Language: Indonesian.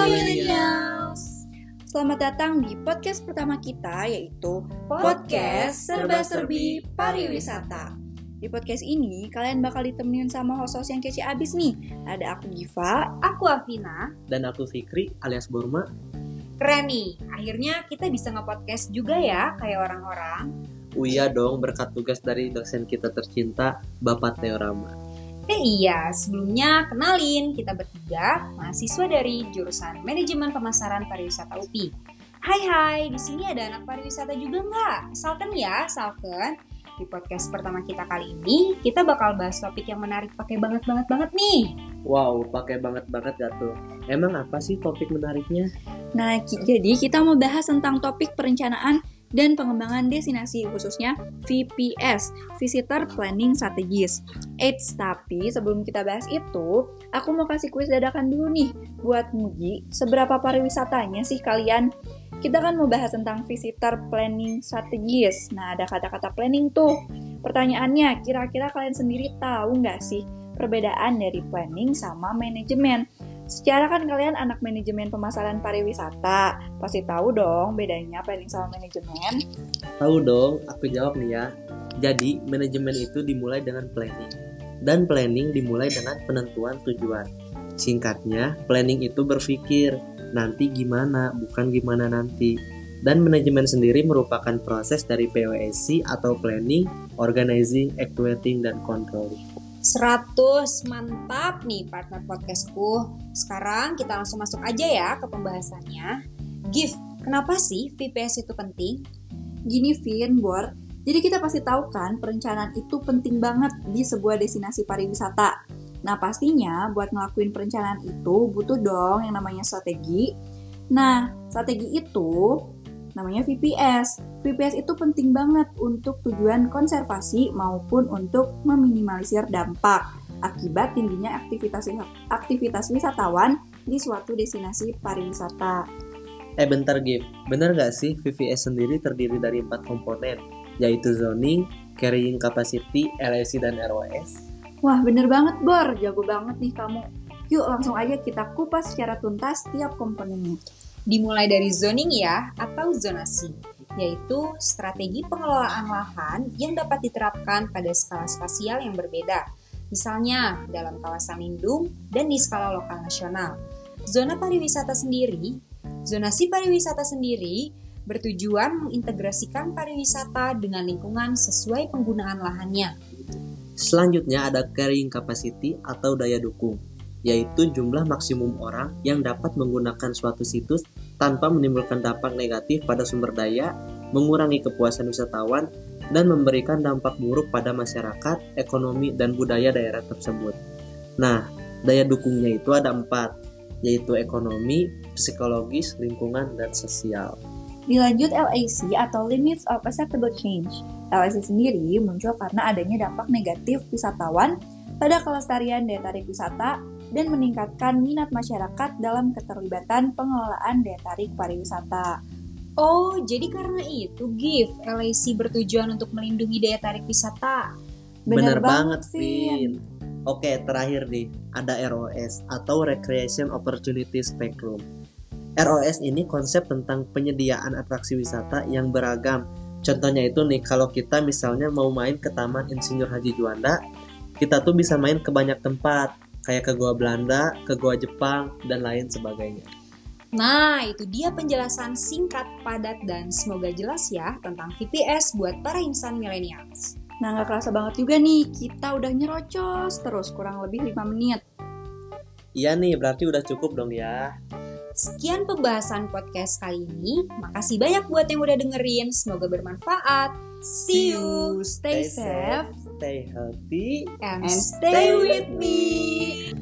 Halo Millennials. Selamat datang di podcast pertama kita yaitu Podcast Serba Serbi Pariwisata. Di podcast ini kalian bakal ditemenin sama host-host yang kece abis nih. Ada aku Giva, Aku Afina. Dan aku Fikri alias Burma. Keren nih, akhirnya kita bisa nge-podcast juga ya kayak orang-orang. Uya dong berkat tugas dari dosen kita tercinta, Bapak Teorama. Eh iya, sebelumnya kenalin kita bertiga mahasiswa dari jurusan Manajemen Pemasaran Pariwisata UPI. Hai hai, di sini ada anak pariwisata juga nggak? Salken ya, Salken. Di podcast pertama kita kali ini, kita bakal bahas topik yang menarik pakai banget banget banget nih. Wow, pakai banget banget gak tuh? Emang apa sih topik menariknya? Nah, jadi kita mau bahas tentang topik perencanaan dan pengembangan destinasi khususnya VPS, Visitor Planning Strategis. Eits, tapi sebelum kita bahas itu, aku mau kasih kuis dadakan dulu nih buat nguji seberapa pariwisatanya sih kalian. Kita kan mau bahas tentang Visitor Planning Strategis. Nah, ada kata-kata planning tuh. Pertanyaannya, kira-kira kalian sendiri tahu nggak sih perbedaan dari planning sama manajemen? Secara kan kalian anak manajemen pemasaran pariwisata, pasti tahu dong bedanya planning sama manajemen. Tahu dong, aku jawab nih ya. Jadi, manajemen itu dimulai dengan planning. Dan planning dimulai dengan penentuan tujuan. Singkatnya, planning itu berpikir, nanti gimana, bukan gimana nanti. Dan manajemen sendiri merupakan proses dari POSC atau planning, organizing, actuating, dan controlling. 100 mantap nih partner podcastku. Sekarang kita langsung masuk aja ya ke pembahasannya. Gift, kenapa sih VPS itu penting? Gini Vin, Bor, jadi kita pasti tahu kan perencanaan itu penting banget di sebuah destinasi pariwisata. Nah pastinya buat ngelakuin perencanaan itu butuh dong yang namanya strategi. Nah strategi itu namanya VPS. VPS itu penting banget untuk tujuan konservasi maupun untuk meminimalisir dampak akibat tingginya aktivitas aktivitas wisatawan di suatu destinasi pariwisata. Eh bentar Gif, bener gak sih VVS sendiri terdiri dari empat komponen, yaitu zoning, carrying capacity, LSC, dan ROS? Wah bener banget Bor, jago banget nih kamu. Yuk langsung aja kita kupas secara tuntas tiap komponennya. Dimulai dari zoning ya, atau zonasi, yaitu strategi pengelolaan lahan yang dapat diterapkan pada skala spasial yang berbeda. Misalnya dalam kawasan lindung dan di skala lokal nasional. Zona pariwisata sendiri, zonasi pariwisata sendiri bertujuan mengintegrasikan pariwisata dengan lingkungan sesuai penggunaan lahannya. Selanjutnya ada carrying capacity atau daya dukung, yaitu jumlah maksimum orang yang dapat menggunakan suatu situs tanpa menimbulkan dampak negatif pada sumber daya, mengurangi kepuasan wisatawan, dan memberikan dampak buruk pada masyarakat, ekonomi, dan budaya daerah tersebut. Nah, daya dukungnya itu ada empat, yaitu ekonomi, psikologis, lingkungan, dan sosial. Dilanjut LAC atau Limits of Acceptable Change. LAC sendiri muncul karena adanya dampak negatif wisatawan pada kelestarian daya tarik wisata dan meningkatkan minat masyarakat dalam keterlibatan pengelolaan daya tarik pariwisata. Oh, jadi karena itu GIF LAC bertujuan untuk melindungi daya tarik wisata. Bener, banget, Vin. Oke, terakhir nih, ada ROS atau Recreation Opportunity Spectrum. ROS ini konsep tentang penyediaan atraksi wisata yang beragam. Contohnya itu nih, kalau kita misalnya mau main ke Taman Insinyur Haji Juanda, kita tuh bisa main ke banyak tempat, kayak ke Goa Belanda, ke Goa Jepang, dan lain sebagainya. Nah, itu dia penjelasan singkat, padat, dan semoga jelas ya tentang VPS buat para insan millennials. Nah, nggak kerasa banget juga nih, kita udah nyerocos terus kurang lebih 5 menit. Iya nih, berarti udah cukup dong ya. Sekian pembahasan podcast kali ini. Makasih banyak buat yang udah dengerin. Semoga bermanfaat. See you, stay safe, stay healthy, and and stay with me.